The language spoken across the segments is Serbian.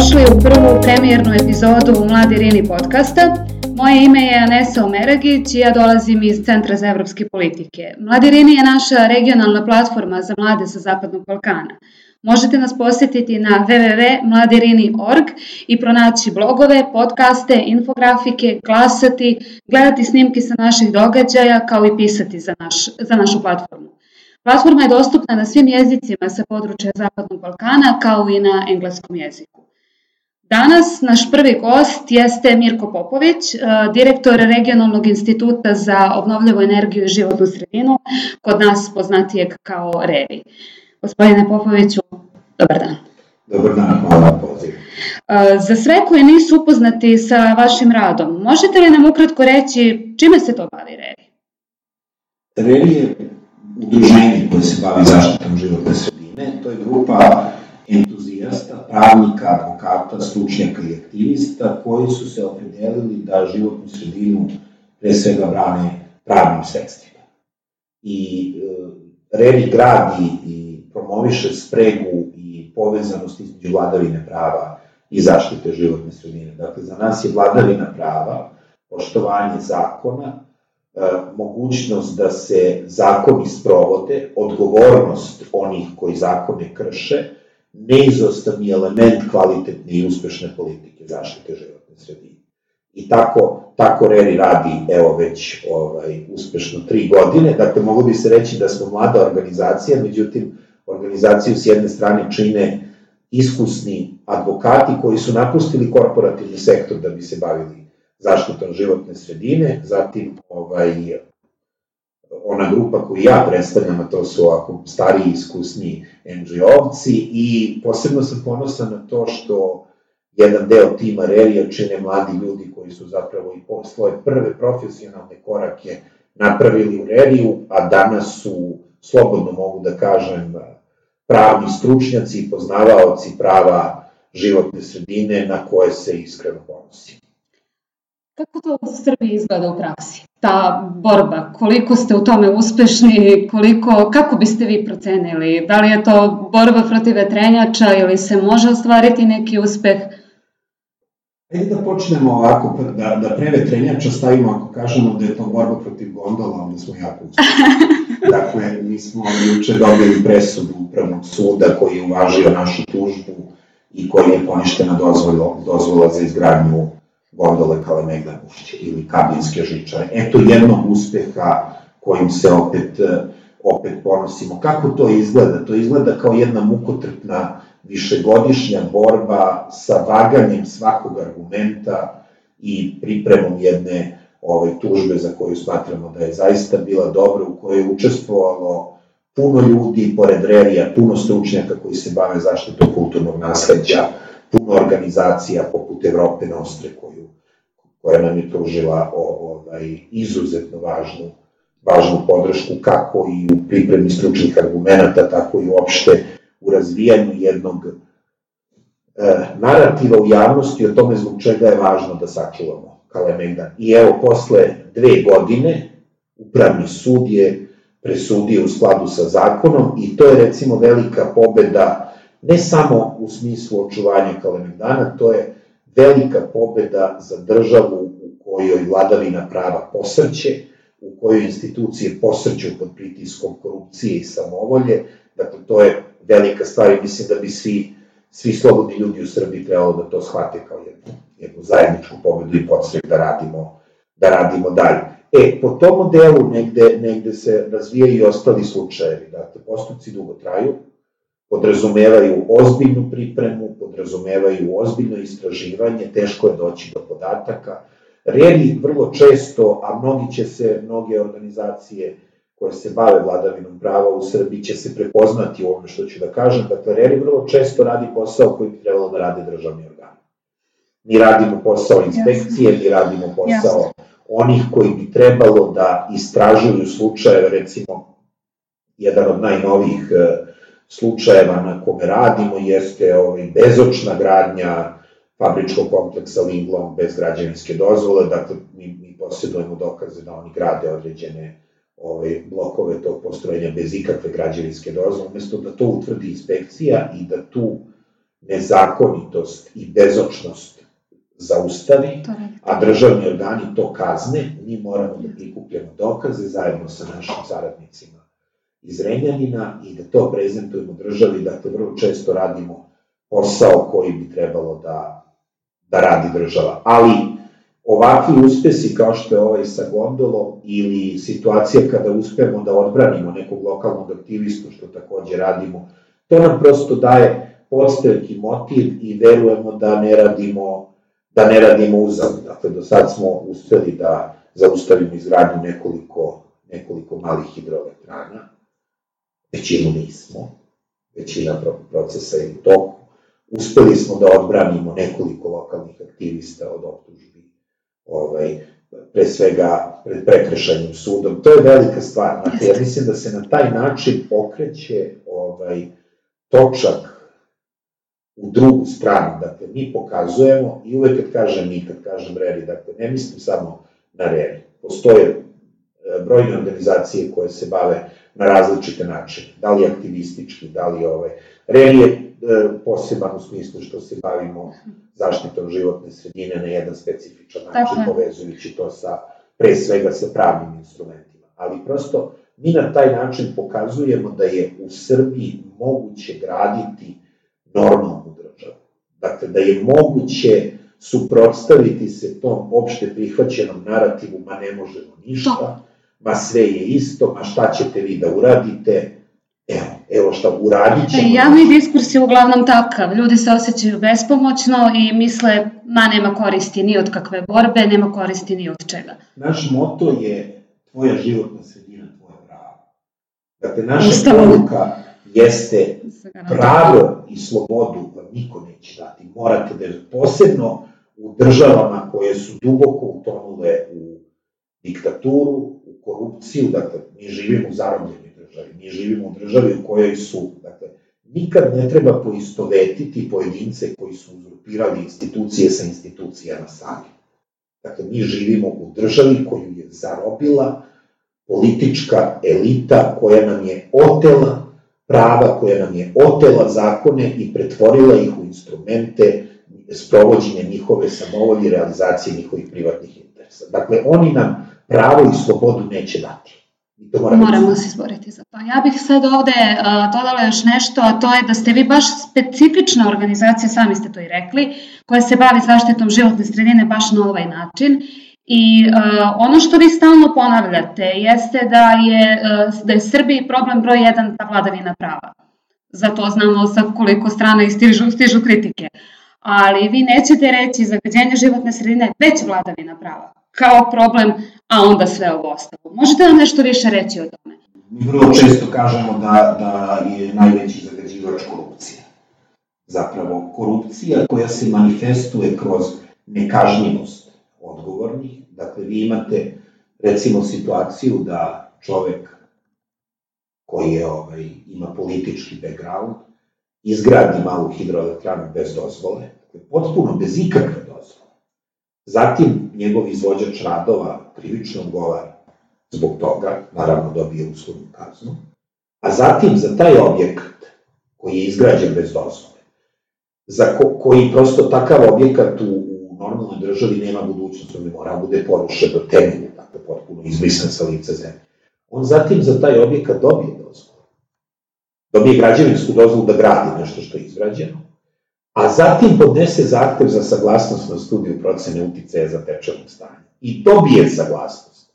dobrodošli u prvu premijernu epizodu Mladi Rini podcasta. Moje ime je Anesa Omeragić i ja dolazim iz Centra za evropske politike. Mladi Rini je naša regionalna platforma za mlade sa Zapadnog Balkana. Možete nas posjetiti na www.mladirini.org i pronaći blogove, podcaste, infografike, glasati, gledati snimke sa naših događaja kao i pisati za, naš, za našu platformu. Platforma je dostupna na svim jezicima sa područja Zapadnog Balkana kao i na engleskom jeziku. Danas naš prvi gost jeste Mirko Popović, e, direktor Regionalnog instituta za obnovljivu energiju i životnu sredinu, kod nas poznatijeg kao REVI. Gospodine Popoviću, dobar dan. Dobar dan, hvala na pozivu. E, za sve koji nisu upoznati sa vašim radom, možete li nam ukratko reći čime se to bavi REVI? REVI je udruženje koje se bavi zaštitom životne sredine, to je grupa entuzijasta, pravnika, advokata, stručnjaka i aktivista koji su se opredelili da životnu sredinu pre svega brane pravnim sredstvima. I e, Revi gradi i promoviše spregu i povezanost između vladavine prava i zaštite životne sredine. Dakle, za nas je vladavina prava, poštovanje zakona, E, mogućnost da se zakoni sprovode, odgovornost onih koji zakone krše, neizostavni element kvalitetne i uspešne politike zaštite životne sredine. I tako, tako Reri radi, evo već ovaj, uspešno tri godine, dakle mogu bi se reći da smo mlada organizacija, međutim organizaciju s jedne strane čine iskusni advokati koji su napustili korporativni sektor da bi se bavili zaštitom životne sredine, zatim ovaj, ona grupa koju ja predstavljam, a to su ovako stariji, iskusni NGO-ovci i posebno sam ponosan na to što jedan deo tima Rerija čine mladi ljudi koji su zapravo i po svoje prve profesionalne korake napravili u Reriju, a danas su, slobodno mogu da kažem, pravni stručnjaci i poznavaoci prava životne sredine na koje se iskreno ponosim. Kako to u Srbiji izgleda u praksi? Ta borba, koliko ste u tome uspešni, koliko, kako biste vi procenili? Da li je to borba protiv vetrenjača ili se može ostvariti neki uspeh? Ajde da počnemo ovako, da, da pre vetrenjača stavimo, ako kažemo da je to borba protiv gondola, onda smo jako uspešni. dakle, mi smo juče dobili presudu upravnog suda koji je uvažio našu tužbu i koji je poništena dozvola, dozvola za izgradnju gondole Kalemegdan ušće ili kabinske žičare. Eto jednog uspeha kojim se opet, opet ponosimo. Kako to izgleda? To izgleda kao jedna mukotrpna višegodišnja borba sa vaganjem svakog argumenta i pripremom jedne ovaj, tužbe za koju smatramo da je zaista bila dobra, u kojoj je učestvovalo puno ljudi, pored Rerija, puno stručnjaka koji se bave zaštitom kulturnog nasledđa, puno organizacija poput Evrope Nostre koju, koja nam je pružila ovaj, izuzetno važnu, važnu podršku kako i u pripremi stručnih argumenta, tako i uopšte u razvijanju jednog e, narativa u javnosti o tome zbog čega je važno da sačuvamo Kalemegdan. I evo, posle dve godine, upravni sud je presudio u skladu sa zakonom i to je recimo velika pobeda ne samo u smislu očuvanja Kalemegdana, to je velika pobeda za državu u kojoj vladavina prava posrće, u kojoj institucije posrću pod pritiskom korupcije i samovolje, dakle to je velika stvar i mislim da bi svi, svi slobodni ljudi u Srbiji trebalo da to shvate kao jednu, jednu zajedničku pobedu i podstrek da radimo, da radimo dalje. E, po tom modelu negde, negde se razvijaju i ostali slučajevi, dakle, postupci dugo traju, podrazumevaju ozbiljnu pripremu, podrazumevaju ozbiljno istraživanje, teško je doći do podataka. Reri vrlo često, a mnogi će se, mnoge organizacije koje se bave vladavinom prava u Srbiji će se prepoznati u ovome što ću da kažem. Dakle, Reri vrlo često radi posao koji bi trebalo da rade državni organi. Mi radimo posao inspekcije, mi radimo posao onih koji bi trebalo da istražuju slučajeve, recimo, jedan od najnovijih uh, slučajeva na kome radimo jeste ovaj, bezočna gradnja fabričkog kompleksa Linglong bez građevinske dozvole, dakle mi, mi posjedujemo dokaze da oni grade određene ovaj, blokove tog postrojenja bez ikakve građevinske dozvole, umesto da to utvrdi inspekcija i da tu nezakonitost i bezočnost zaustavi, a državni organi to kazne, mi moramo da prikupljamo dokaze zajedno sa našim saradnicima iz Renjanina i da to prezentujemo državi, dakle vrlo često radimo posao koji bi trebalo da, da radi država. Ali ovakvi uspesi kao što je ovaj sa gondolom ili situacija kada uspemo da odbranimo nekog lokalnog aktivistu, što takođe radimo, to nam prosto daje postavki motiv i verujemo da ne radimo da ne radimo uzavno. Dakle, do sad smo uspeli da zaustavimo izgradnju nekoliko, nekoliko malih hidroelektrana, većinu nismo, većina procesa je u toku. Uspeli smo da odbranimo nekoliko lokalnih aktivista od optužbi, ovaj, pre svega pred prekršajnim sudom. To je velika stvar. Znači, ja mislim da se na taj način okreće ovaj, točak u drugu stranu. Dakle, mi pokazujemo, i uvek kad kažem mi, kad kažem RERI, dakle, ne mislim samo na RERI. Postoje e, brojne organizacije koje se bave na različite načine, da li aktivistički, da li ovaj. RERI je e, poseban u smislu što se bavimo zaštitom životne sredine na jedan specifičan način, Tako. povezujući to sa, pre svega sa pravnim instrumentima. Ali prosto, mi na taj način pokazujemo da je u Srbiji moguće graditi normalnu državu. Dakle, da je moguće suprotstaviti se tom opšte prihvaćenom narativu, ma ne možemo ništa, ma sve je isto, ma šta ćete vi da uradite, evo, evo šta uradit ćemo. E, javni diskurs je uglavnom takav, ljudi se osjećaju bespomoćno i misle, ma nema koristi ni od kakve borbe, nema koristi ni od čega. Naš moto je tvoja životna sredina, tvoja prava. Dakle, naša Ustavom. poruka jeste pravo i slobodu vam niko neće dati. Morate da je posebno u državama koje su duboko utonule u diktaturu, u korupciju, dakle, mi živimo u zarobljenoj državi, mi živimo u državi u kojoj su, dakle, nikad ne treba poistovetiti pojedince koji su uzurpirali institucije sa institucijama sami. Dakle, mi živimo u državi koju je zarobila politička elita koja nam je otela prava koja nam je otela zakone i pretvorila ih u instrumente sprovođenja njihove samovolje i realizacije njihovih privatnih interesa. Dakle, oni nam pravo i slobodu neće dati. I to moramo, moramo se izboriti za to. Ja bih sad ovde uh, dodala još nešto, a to je da ste vi baš specifična organizacija, sami ste to i rekli, koja se bavi zaštitom životne sredine baš na ovaj način I uh, ono što vi stalno ponavljate jeste da je, uh, da je Srbiji problem broj jedan ta vladavina prava. Zato znamo sa koliko strana i stižu, stižu kritike. Ali vi nećete reći zagađenje životne sredine već vladavina prava kao problem, a onda sve ovo ostalo. Možete nam nešto više reći o tome? Mi vrlo često kažemo da, da je najveći zagađivač korupcija. Zapravo, korupcija koja se manifestuje kroz nekažnjivost odgovornih, Dakle, vi imate recimo situaciju da čovek koji je, ovaj, ima politički background, izgradi malu hidroelektranu bez dozvole, dakle, potpuno bez ikakve. Zatim, njegov izvođač radova krivično odgovara zbog toga, naravno dobije uslovnu kaznu, a zatim za taj objekat koji je izgrađen bez dozvole, za ko, koji prosto takav objekat u, normalnoj državi nema budućnost, on bi morao da bude porušen do temelja, dakle potpuno izbrisan sa lica zemlje. On zatim za taj objekat dobije dozvolu. Dobije građevinsku dozvolu da gradi nešto što je izgrađeno, a zatim podnese zahtev za saglasnost na studiju procene uticaja za tečevnog stanja. I dobije saglasnost.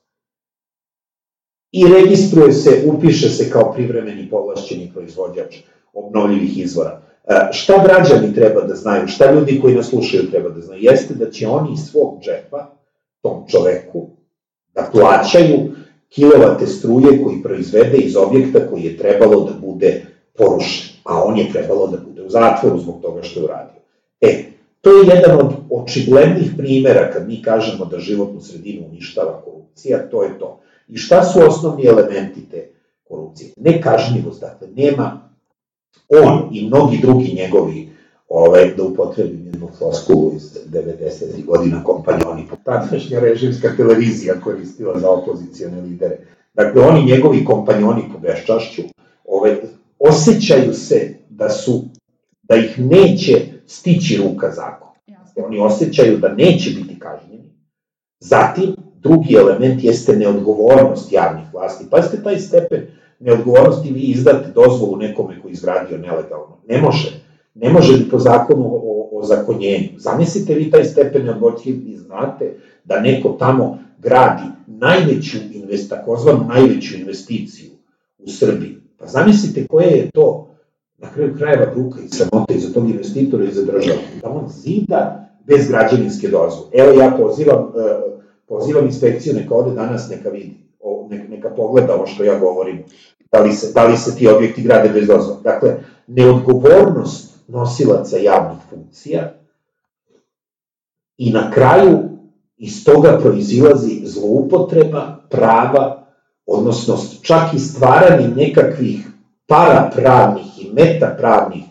I registruje se, upiše se kao privremeni povlašćeni proizvođač obnovljivih izvora. E, šta građani treba da znaju, šta ljudi koji nas slušaju treba da znaju, jeste da će oni iz svog džepa, tom čoveku, da plaćaju kilovate struje koji proizvede iz objekta koji je trebalo da bude porušen, a on je trebalo da bude u zatvoru zbog toga što je uradio. E, to je jedan od očiglednih primera kad mi kažemo da životnu sredinu uništava korupcija, to je to. I šta su osnovni elementi te korupcije? Nekažnjivost, dakle, nema on i mnogi drugi njegovi, ovaj, da upotrebim jednu floskulu iz 90. godina kompanjoni, tadašnja režimska televizija koristila za opozicijone lidere. Dakle, oni njegovi kompanjoni po beščašću, ovaj, osjećaju se da su da ih neće stići ruka zakona. Oni osjećaju da neće biti kažnjeni. Zatim, drugi element jeste neodgovornost javnih vlasti. Pazite taj stepen neodgovornosti, vi izdate dozvolu nekome koji izgradio nelegalno. Ne može. Ne može ni po zakonu o, o zakonjenju. Zamislite vi taj stepen neodgovornosti i znate da neko tamo gradi najveću invest, takozvanu najveću investiciju u Srbiji. Pa zamislite koje je to na kraju krajeva bruka i sramota i za tog investitora i za državu. Da on zida bez građevinske dozvole. Evo ja pozivam, e, pozivam inspekciju, neka ode danas, neka vidi, neka pogleda ovo što ja govorim, da li se, da li se ti objekti grade bez dozvole. Dakle, neodgovornost nosilaca javnih funkcija i na kraju iz toga proizilazi zloupotreba prava, odnosno čak i stvaranje nekakvih parapravnih i metapravnih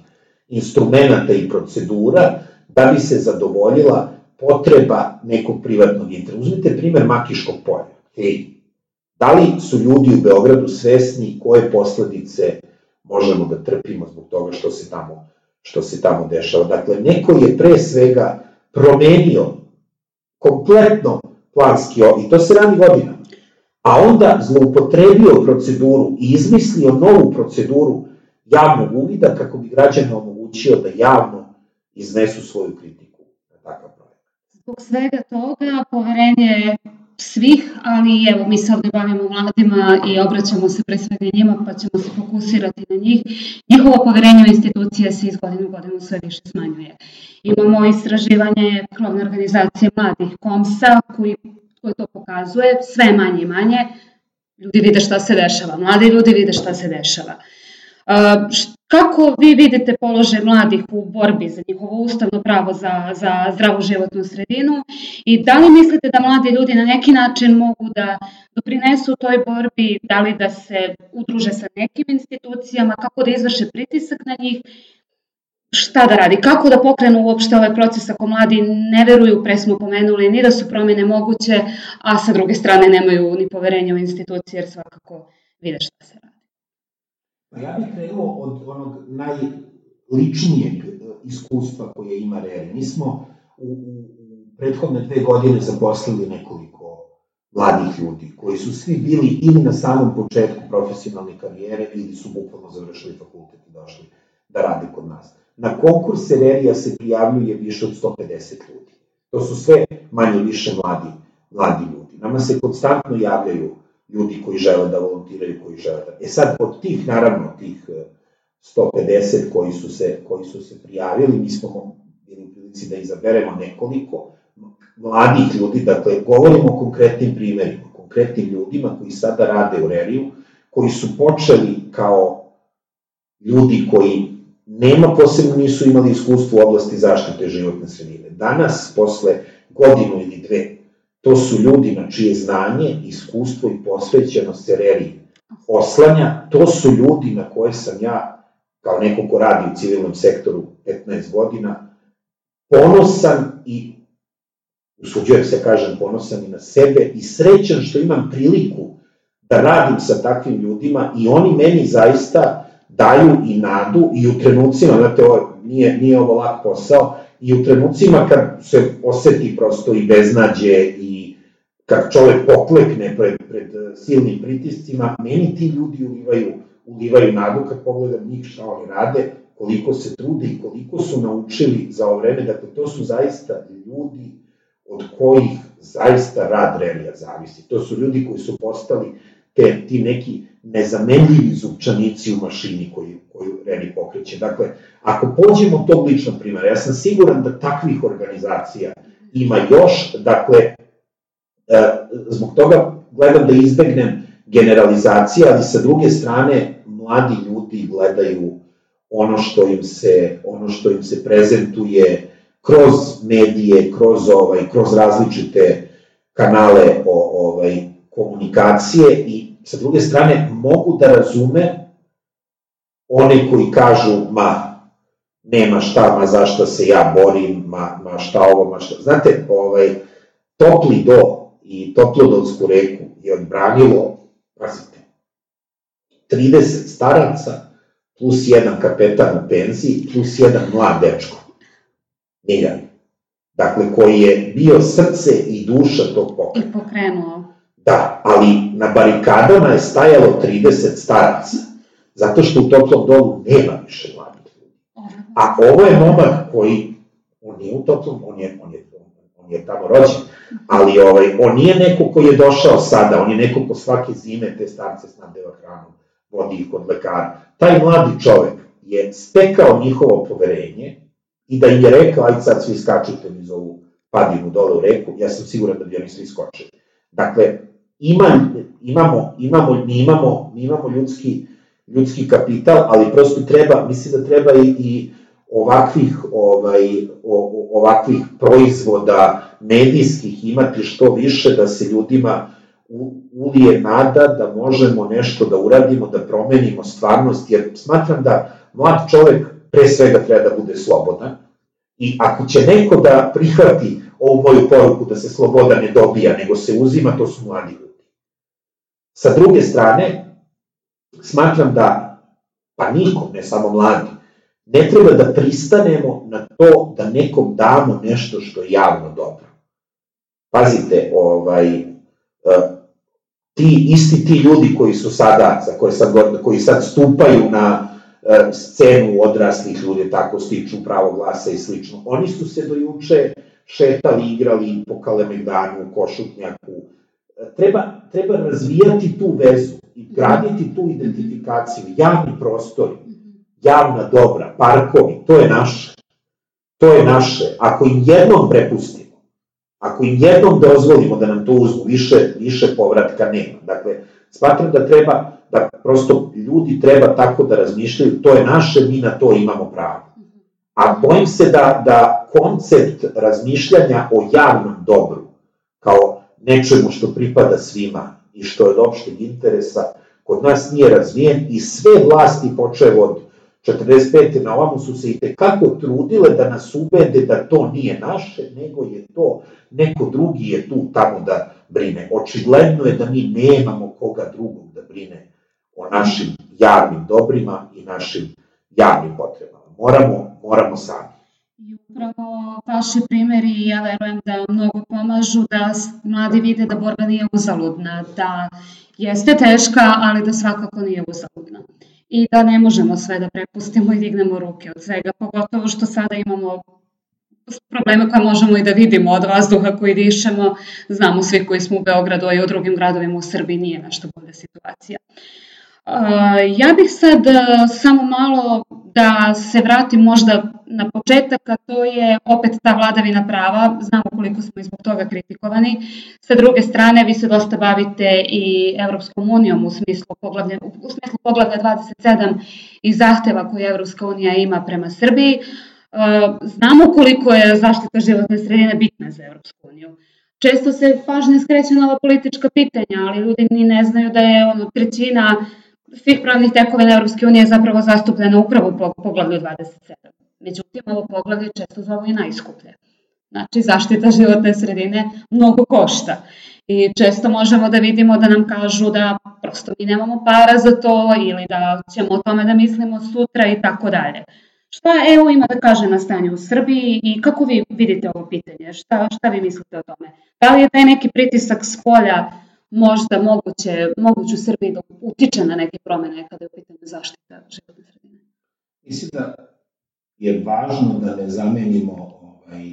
instrumenta i procedura da bi se zadovoljila potreba nekog privatnog interesa. Uzmite primer Makiškog polja. Hej, da li su ljudi u Beogradu svesni koje posledice možemo da trpimo zbog toga što se tamo, što se tamo dešava? Dakle, neko je pre svega promenio kompletno planski, i to se radi godinama, a onda zloupotrebio proceduru i izmislio novu proceduru javnog uvida kako bi građane omogućio da javno iznesu svoju kritiku na takav projekat. Zbog svega toga poverenje svih, ali evo mi se ovde bavimo mladima i obraćamo se pre svega njima pa ćemo se fokusirati na njih. Njihovo poverenje u institucije se iz godine u godinu sve više smanjuje. Imamo istraživanje krovne organizacije mladih KOMSA koji, koji to pokazuje, sve manje i manje. Ljudi vide šta se dešava, mladi ljudi vide šta se dešava. Kako vi vidite položaj mladih u borbi za njihovo ustavno pravo za, za zdravu životnu sredinu i da li mislite da mladi ljudi na neki način mogu da doprinesu toj borbi, da li da se udruže sa nekim institucijama, kako da izvrše pritisak na njih, šta da radi, kako da pokrenu uopšte ovaj proces ako mladi ne veruju, pre smo pomenuli, ni da su promene moguće, a sa druge strane nemaju ni poverenja u institucije jer svakako vide šta se radi. Pa ja bih krenuo od onog najličnijeg e, iskustva koje ima Reri. Mi smo u, u prethodne dve godine zaposlili nekoliko mladih ljudi, koji su svi bili ili na samom početku profesionalne karijere ili su bukvalno završili fakultet i došli da rade kod nas. Na konkurs Rerija se prijavljuje više od 150 ljudi. To su sve manje više mladi, mladi ljudi. Nama se konstantno javljaju ljudi koji žele da volontiraju, koji žele da... E sad, od tih, naravno, tih 150 e, koji su se, koji su se prijavili, mi smo bili prilici da izaberemo nekoliko mladih ljudi, dakle, govorimo o konkretnim primerima, konkretnim ljudima koji sada rade u Reriju, koji su počeli kao ljudi koji nema posebno nisu imali iskustvo u oblasti zaštite životne sredine. Danas, posle godinu ili dve To su ljudi na čije znanje, iskustvo i posvećenost se reri oslanja, to su ljudi na koje sam ja, kao neko ko radi u civilnom sektoru 15 godina, ponosan i, usuđujem se kažem, ponosan i na sebe i srećan što imam priliku da radim sa takvim ljudima i oni meni zaista daju i nadu i u trenucima, znate, ovo, nije, nije ovo lak posao, i u trenucima kad se oseti prosto i beznađe i kad čovek poklekne pred, pred silnim pritiscima, meni ti ljudi ulivaju, ulivaju nadu kad pogledam njih šta oni rade, koliko se trude i koliko su naučili za ovo vreme. Dakle, to su zaista ljudi od kojih zaista rad Relija zavisi. To su ljudi koji su postali te, ti neki nezamenljivi zupčanici u mašini koju, koju Reni pokreće. Dakle, ako pođemo od tog ličnog primjera, ja sam siguran da takvih organizacija ima još, dakle, e, zbog toga gledam da izbegnem generalizacije, ali sa druge strane, mladi ljudi gledaju ono što im se, ono što im se prezentuje kroz medije, kroz ovaj, kroz različite kanale o, ovaj, komunikacije i sa druge strane mogu da razume one koji kažu, ma, nema šta, ma zašto se ja borim, ma, ma šta ovo, ma šta... Znate, ovaj, topli do i toplodolsku reku je odbranilo, pazite, 30 staraca plus jedan kapetan u penziji, plus jedan mlad dečko. Miljan. Dakle, koji je bio srce i duša tog pokreta. I pokrenuo. Da, ali na barikadama je stajalo 30 staraca. Zato što u toplom dolu nema više mladih ljudi. A ovo je momak koji, on nije u toplom, on je, on je, on je tamo rođen, ali ovaj, on nije neko koji je došao sada, on je neko ko svake zime te starce snadeva hranom, vodi ih kod lekara. Taj mladi čovek je stekao njihovo poverenje i da im je rekao, aj sad svi skačite niz ovu padinu dole u reku, ja sam siguran da bi oni svi skočili. Dakle, ima, imamo, imamo, mi imamo, mi imamo ljudski, ljudski kapital, ali prosto treba, mislim da treba i, i ovakvih, ovaj, ovakvih proizvoda medijskih imati što više, da se ljudima ulije nada da možemo nešto da uradimo, da promenimo stvarnost, jer smatram da mlad čovek pre svega treba da bude slobodan i ako će neko da prihvati ovu moju poruku da se sloboda ne dobija, nego se uzima, to su mladi. Sa druge strane, smatram da, pa nikom, ne samo mladi, ne treba da pristanemo na to da nekom damo nešto što je javno dobro. Pazite, ovaj, e, ti isti ti ljudi koji su sada, za koje sad, koji sad stupaju na e, scenu odraslih ljudi, tako stiču pravo glasa i slično, oni su se do juče šetali, igrali po Kalemegdanu, Košutnjaku. Treba, treba razvijati tu vezu i graditi tu identifikaciju, javni prostori, javna dobra, parkovi, to je naše. To je naše. Ako im jednom prepustimo, ako im jednom dozvolimo da nam to uzmu, više, više povratka nema. Dakle, smatram da treba, da prosto ljudi treba tako da razmišljaju, to je naše, mi na to imamo pravo. A bojim se da, da koncept razmišljanja o javnom dobru, kao nečemu što pripada svima i što je od opšteg interesa, kod nas nije razvijen i sve vlasti počeo od 45. na ovamo su se i tekako trudile da nas ubede da to nije naše, nego je to, neko drugi je tu tamo da brine. Očigledno je da mi nemamo koga drugog da brine o našim javnim dobrima i našim javnim potrebama. Moramo, moramo sami. Vaši primeri, ja verujem da mnogo pomažu, da mladi vide da borba nije uzaludna, da jeste teška, ali da svakako nije uzaludna i da ne možemo sve da prepustimo i dignemo ruke od svega, pogotovo što sada imamo probleme koje možemo i da vidimo od vazduha koji dišemo. Znamo svi koji smo u Beogradu, a i u drugim gradovima u Srbiji nije nešto bolja situacija. Ja bih sad samo malo da se vratim možda na početak, a to je opet ta vladavina prava, znamo koliko smo i zbog toga kritikovani. Sa druge strane, vi se dosta bavite i Evropskom unijom u smislu poglavlja, u smislu poglavlja 27 i zahteva koje Evropska unija ima prema Srbiji. Znamo koliko je zaštita životne sredine bitna za Evropsku uniju. Često se pažnje skreće na ova politička pitanja, ali ljudi ni ne znaju da je ono trećina svih pravnih tekovina Evropske unije zapravo zastupljena upravo u poglavlju 27. Međutim, ovo poglavlje često zovu i najskuplje. Znači, zaštita životne sredine mnogo košta. I često možemo da vidimo da nam kažu da prosto mi nemamo para za to ili da ćemo o tome da mislimo sutra i tako dalje. Šta EU ima da kaže na stanju u Srbiji i kako vi vidite ovo pitanje? Šta, šta vi mislite o tome? Da li je taj neki pritisak s polja možda moguće, moguće u Srbiji da utiče na neke promene kada je u pitanju zaštita životne sredine? Mislim da je važno da ne zamenimo ovaj,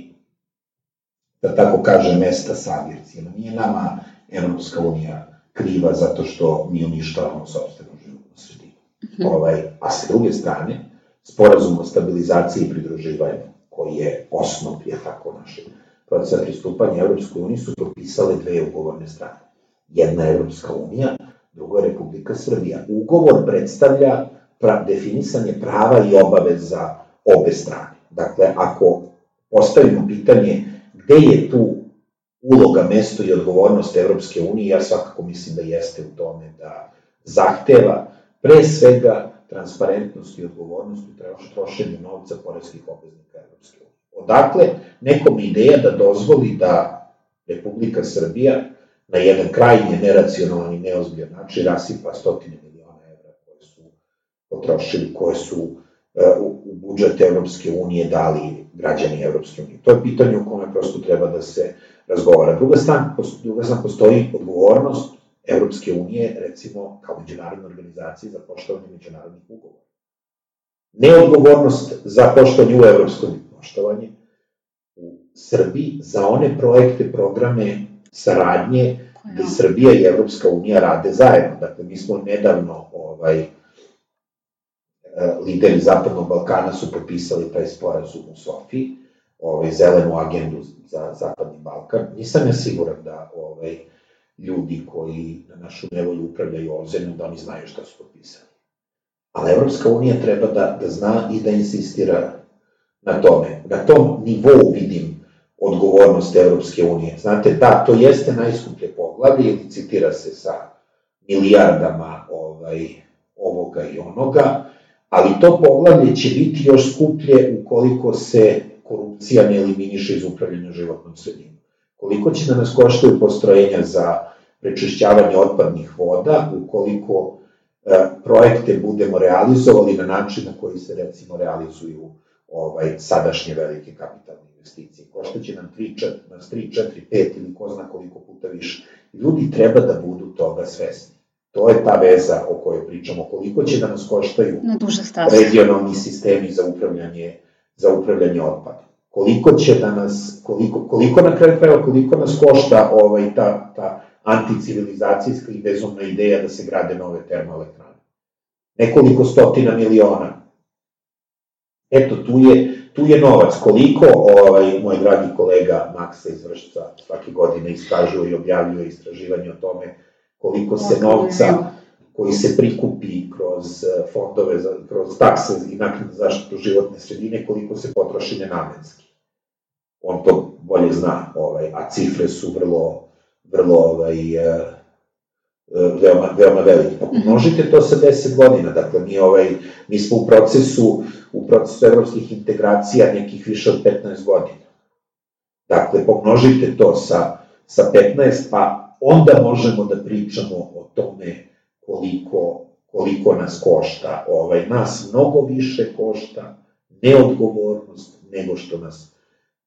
da tako kaže, mesta savjercima. Nije nama Evropska unija kriva zato što mi uništavamo sobstvenu životnu sredinu. Mm -hmm. ovaj, a sa druge strane, sporazum o stabilizaciji i pridruživanju, koji je osnov, je tako naše procesa pristupanja Evropskoj uniji, su potpisale dve ugovorne strane. Jedna je Evropska unija, druga je Republika Srbija. Ugovor predstavlja pra, definisanje prava i obaveza obe strane. Dakle, ako postavimo pitanje gde je tu uloga, mesto i odgovornost Evropske unije, ja svakako mislim da jeste u tome da zahteva pre svega transparentnost i odgovornost u trošenju novca poreskih obveznika Evropske unije. Odakle nekom ideja da dozvoli da Republika Srbija na jedan krajnje neracionalan i neozbiljan način rasipa stotine miliona evra koje su potrošili, koje su u, u budžet Evropske unije dali građani Evropske unije. To je pitanje u kome prosto treba da se razgovara. Druga stran, druga stran postoji odgovornost Evropske unije, recimo, kao međunarodna organizacija za poštovanje međunarodnih ugovora. Neodgovornost za poštovanje u evropskom poštovanje u Srbiji za one projekte, programe, saradnje gde Srbija i Evropska unija rade zajedno. Dakle, mi smo nedavno ovaj, e, lideri Zapadnog Balkana su potpisali taj sporazum u Sofiji, ovaj, zelenu agendu za Zapadni Balkan. Nisam ja siguran da ovaj, ljudi koji na našu nevolju upravljaju ovom zemljom, da oni znaju šta su potpisali. Ali Evropska unija treba da, da zna i da insistira na tome. Na tom nivou vidim odgovornost Evropske unije. Znate, da, to jeste najskuplje poglavlje, ili citira se sa milijardama ovaj, ovoga i onoga, ali to poglavlje će biti još skuplje ukoliko se korupcija ne eliminiše iz upravljanja životnom sredinom. Koliko će da nas koštaju postrojenja za prečišćavanje otpadnih voda, ukoliko e, projekte budemo realizovali na način na koji se recimo realizuju ovaj, sadašnje velike kapitalne investicije. Koštaće nam 3, 4, nas 3, 4, 5 ili ko zna koliko puta više. Ljudi treba da budu toga svesni. To je ta veza o kojoj pričamo. Koliko će da nas koštaju na regionalni sistemi za upravljanje, za upravljanje otpadom. Koliko će da nas, koliko, koliko na kraju krajeva, koliko nas košta ovaj, ta, ta anticivilizacijska i bezumna ideja da se grade nove termoelektrane. Nekoliko stotina miliona. Eto, tu je, tu je novac. Koliko ovaj, moj dragi kolega Maksa iz Vršca svake godine istražuje i objavljuje istraživanje o tome koliko se novca koji se prikupi kroz eh, fondove, za, kroz takse i nakon zaštitu životne sredine, koliko se potroši nenamenski. On to bolje zna, ovaj, a cifre su vrlo, vrlo ovaj, eh, eh, veoma, veoma velike. Pa množite to sa 10 godina, dakle mi, ovaj, mi smo u procesu u procesu evropskih integracija nekih više od 15 godina. Dakle, pomnožite to sa, sa 15, pa onda možemo da pričamo o tome koliko, koliko nas košta. Ovaj, nas mnogo više košta neodgovornost nego što nas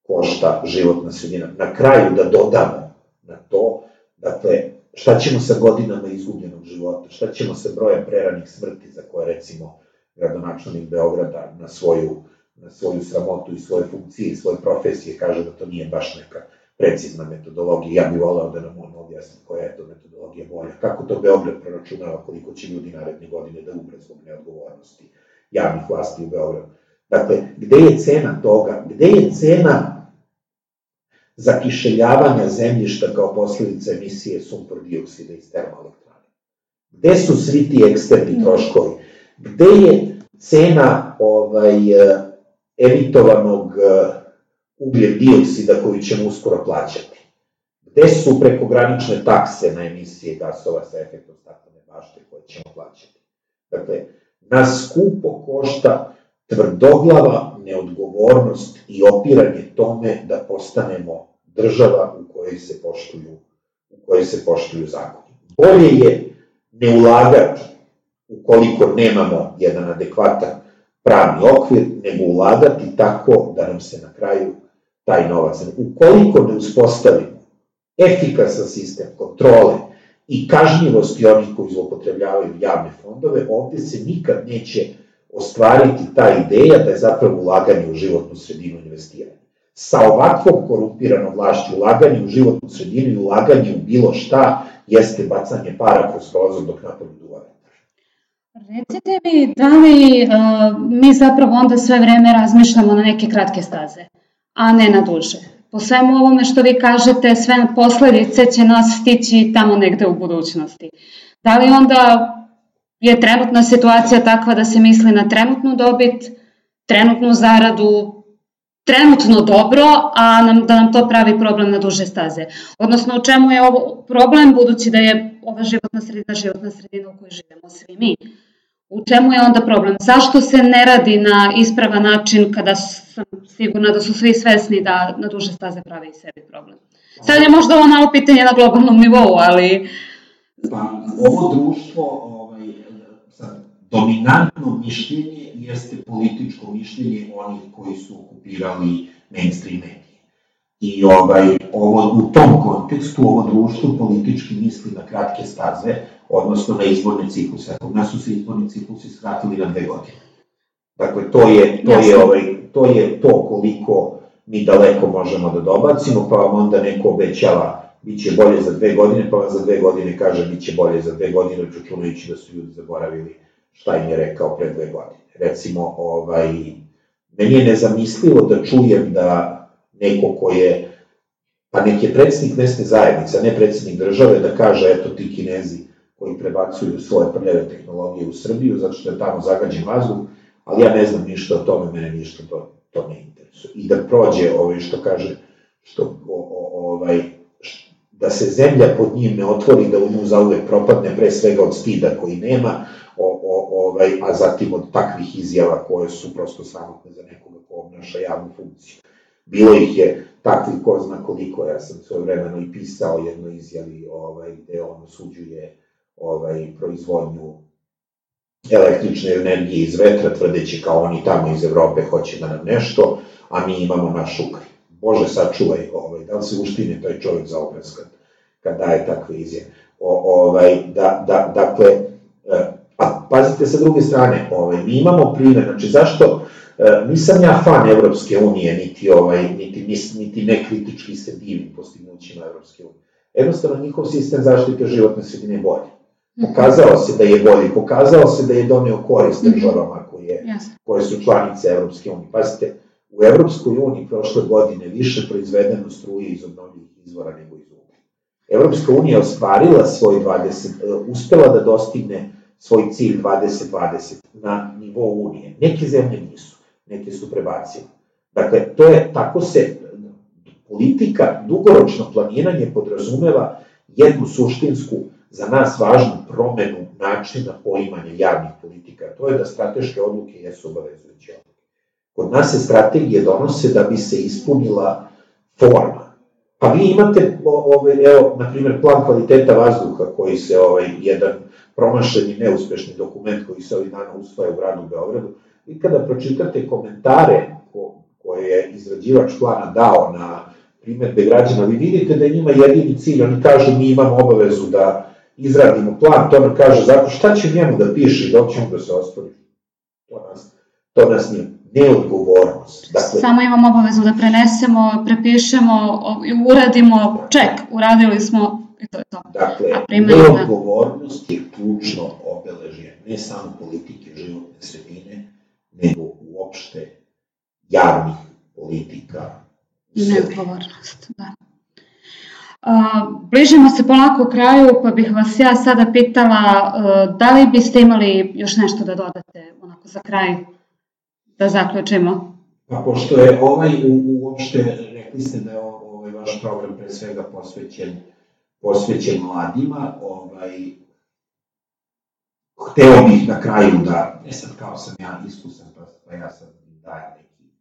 košta životna sredina. Na kraju da dodamo na to, dakle, šta ćemo sa godinama izgubljenog života, šta ćemo sa brojem preranih smrti za koje recimo gradonačelnik Beograda na svoju, na svoju sramotu i svoje funkcije i svoje profesije kaže da to nije baš neka precizna metodologija. Ja bih voleo da nam on objasni koja je to metodologija bolja. Kako to Beograd proračunava koliko će ljudi naredne godine da umre zbog neodgovornosti javnih vlasti u Beogradu. Dakle, gde je cena toga? Gde je cena zakišeljavanja zemljišta kao posledica emisije sumpor dioksida iz termoelektrane? Gde su svi ti eksterni troškovi? gde je cena ovaj, e, emitovanog e, ugljen dioksida koju ćemo uskoro plaćati? Gde su prekogranične takse na emisije gasova sa efektom staklene bašte koje ćemo plaćati? Dakle, nas skupo košta tvrdoglava neodgovornost i opiranje tome da postanemo država u kojoj se poštuju, u kojoj se poštuju zakoni. Bolje je ne ulagati ukoliko nemamo jedan adekvatan pravni okvir, nego ulagati tako da nam se na kraju taj novac, ukoliko ne uspostavimo efikasan sistem kontrole i kažnjivosti onih koji zlopotrebljavaju javne fondove, ovde se nikad neće ostvariti ta ideja da je zapravo ulaganje u životnu sredinu investiranje. Sa ovakvom korumpiranom vlašću ulaganje u životnu sredinu i ulaganje u bilo šta jeste bacanje para kroz prozor dok napolju duva Recite mi, da li mi zapravo onda sve vreme razmišljamo na neke kratke staze, a ne na duže? Po svemu ovome što vi kažete, sve posledice će nas stići tamo negde u budućnosti. Da li onda je trenutna situacija takva da se misli na trenutnu dobit, trenutnu zaradu, trenutno dobro, a nam, da nam to pravi problem na duže staze. Odnosno, u čemu je ovo problem, budući da je ova životna sredina životna sredina u kojoj živimo svi mi. U čemu je onda problem? Zašto se ne radi na ispravan način kada sam sigurna da su svi svesni da na duže staze pravi i sebi problem? Sad je možda ovo malo pitanje na globalnom nivou, ali... Pa, ovo društvo, ovaj, sad, dominantno mišljenje jeste političko mišljenje onih koji su okupirali mainstream medije. I ovaj, ovo, u tom kontekstu ovo društvo politički misli na kratke staze, odnosno na izborne cikluse. Kod nas su se izborni ciklusi skratili na dve godine. Dakle, to je, to je, ovaj, to je to koliko mi daleko možemo da dobacimo, pa vam onda neko obećava bit će bolje za dve godine, pa vam za dve godine kaže bit će bolje za dve godine, računajući da su ljudi zaboravili šta im je rekao pre dve godine. Recimo, ovaj, meni je nezamislivo da čujem da neko ko je, pa nek je predsednik mesne zajednice, a ne predsednik države, da kaže, eto ti kinezi koji prebacuju svoje prljave tehnologije u Srbiju, zato što je tamo zagađen vazduh, ali ja ne znam ništa o tome, mene ništa to, to ne interesuje. I da prođe, ovaj, što kaže, što, o, o, ovaj, da se zemlja pod njim ne otvori, da u nju zauvek propadne, pre svega od stida koji nema, o, o, ovaj, a zatim od takvih izjava koje su prosto sramotne za nekoga ko obnaša javnu funkciju. Bilo ih je takvih ko zna koliko, ja sam svoje vremeno i pisao jedno izjavi ovaj, gde on osuđuje ovaj, proizvodnju električne energije iz vetra, tvrdeći kao oni tamo iz Evrope hoće da nam nešto, a mi imamo naš ukri. Bože, sačuvaj, ovaj, da li se uštine taj čovjek za obraz kad, kad daje takve izjave. O, ovaj, da, da, dakle, e, a pazite sa druge strane, ovaj, mi imamo primjer, znači zašto, E, nisam ja fan Evropske unije, niti, ovaj, niti, niti nekritički se divim postignućima Evropske unije. Jednostavno, njihov sistem zaštite životne sredine je bolji. Mhm. Pokazao se da je bolji, pokazao se da je doneo korist mhm. državama koje, koje su članice Evropske unije. Pazite, u Evropskoj uniji prošle godine više proizvedeno struje iz obnovljivih izvora nego iz uglja. Evropska unija ostvarila svoj 20, e, uspela da dostigne svoj cilj 2020 na nivou Unije. Neke zemlje nisu neke su prebacile. Dakle, to je, tako se politika, dugoročno planiranje podrazumeva jednu suštinsku, za nas važnu promenu načina poimanja javnih politika. To je da strateške odluke jesu obavezujuće odluke. Kod nas se strategije donose da bi se ispunila forma. Pa vi imate, ovaj, evo, na primjer, plan kvaliteta vazduha koji se, ovaj, jedan promašeni, neuspešni dokument koji se ovih dana usvaja u gradu Beogradu, I kada pročitate komentare ko, koje je izrađivač plana dao na primetbe građana, vi vidite da njima jedini cilj, oni kažu mi imamo obavezu da izradimo plan, to nam kaže zakon, šta će njemu da piše dok ćemo da se ostvari? To nas, to nas nije neodgovornost. Dakle, Samo imamo obavezu da prenesemo, prepišemo, uradimo, ček, uradili smo i to je to. Dakle, neodgovornost je ključno obeležje ne samo politike životne sredine, nego uopšte javnih politika. Neodgovornost, da. Bližimo se polako kraju, pa bih vas ja sada pitala a, da li biste imali još nešto da dodate onako za kraj, da zaključimo? Pa pošto je ovaj uopšte, rekli ste da je ovaj vaš program pre svega posvećen, posvećen mladima, ovaj, hteo bih na kraju da, ne sad kao sam ja iskusan, pa, pa ja sad dajem neki,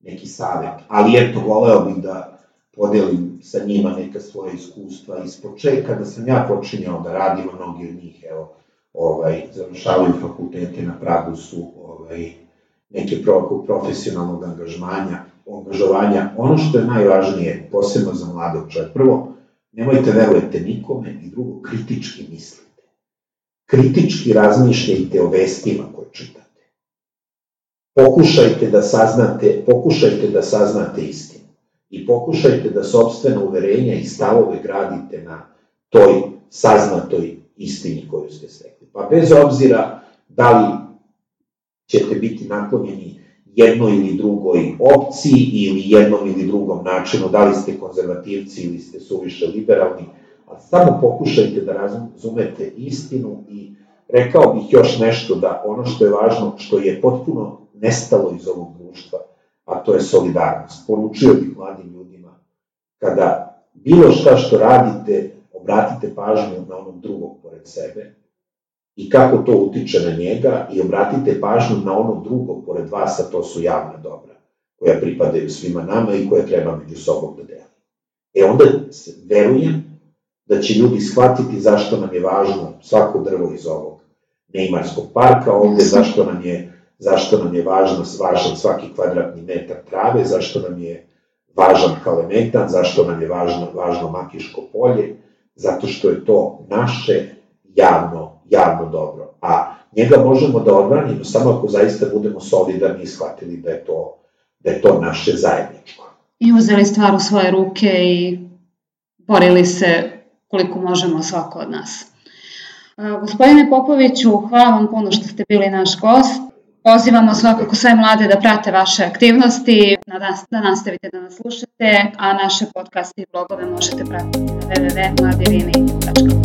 neki savjet, ali eto, voleo bih da podelim sa njima neka svoje iskustva iz početka, da sam ja počinjao da radim, a mnogi od njih, evo, ovaj, završavaju fakultete na Pragu su ovaj, neke pro, profesionalnog angažmanja, angažovanja. Ono što je najvažnije, posebno za mladog čovjeka, prvo, nemojte verujete nikome i drugo, kritički mislite kritički razmišljajte o vestima koje čitate. Pokušajte da saznate, pokušajte da saznate istinu i pokušajte da sobstveno uverenja i stavove gradite na toj saznatoj istini koju ste stekli. Pa bez obzira da li ćete biti naklonjeni jednoj ili drugoj opciji ili jednom ili drugom načinu, da li ste konzervativci ili ste suviše liberalni, a samo pokušajte da razumete istinu i rekao bih još nešto da ono što je važno, što je potpuno nestalo iz ovog društva, a to je solidarnost. Poručio bih mladim ljudima, kada bilo šta što radite, obratite pažnju na onog drugog pored sebe i kako to utiče na njega i obratite pažnju na onog drugog pored vas, a to su javna dobra, koja pripadaju svima nama i koja treba među sobom da deli. E onda verujem da će ljudi shvatiti zašto nam je važno svako drvo iz ovog Neymarskog parka ovde, zašto nam je, zašto nam je važno, važan svaki kvadratni metar trave, zašto nam je važan kalemetan, zašto nam je važno, važno makiško polje, zato što je to naše javno, javno dobro. A njega možemo da odbranimo samo ako zaista budemo solidarni i shvatili da je to, da je to naše zajedničko. I uzeli stvar u svoje ruke i borili se koliko možemo svako od nas. Gospodine Popoviću, hvala vam puno što ste bili naš gost. Pozivamo svakako sve mlade da prate vaše aktivnosti, da nastavite da nas slušate, a naše podcaste i blogove možete pratiti na www.mladirini.com.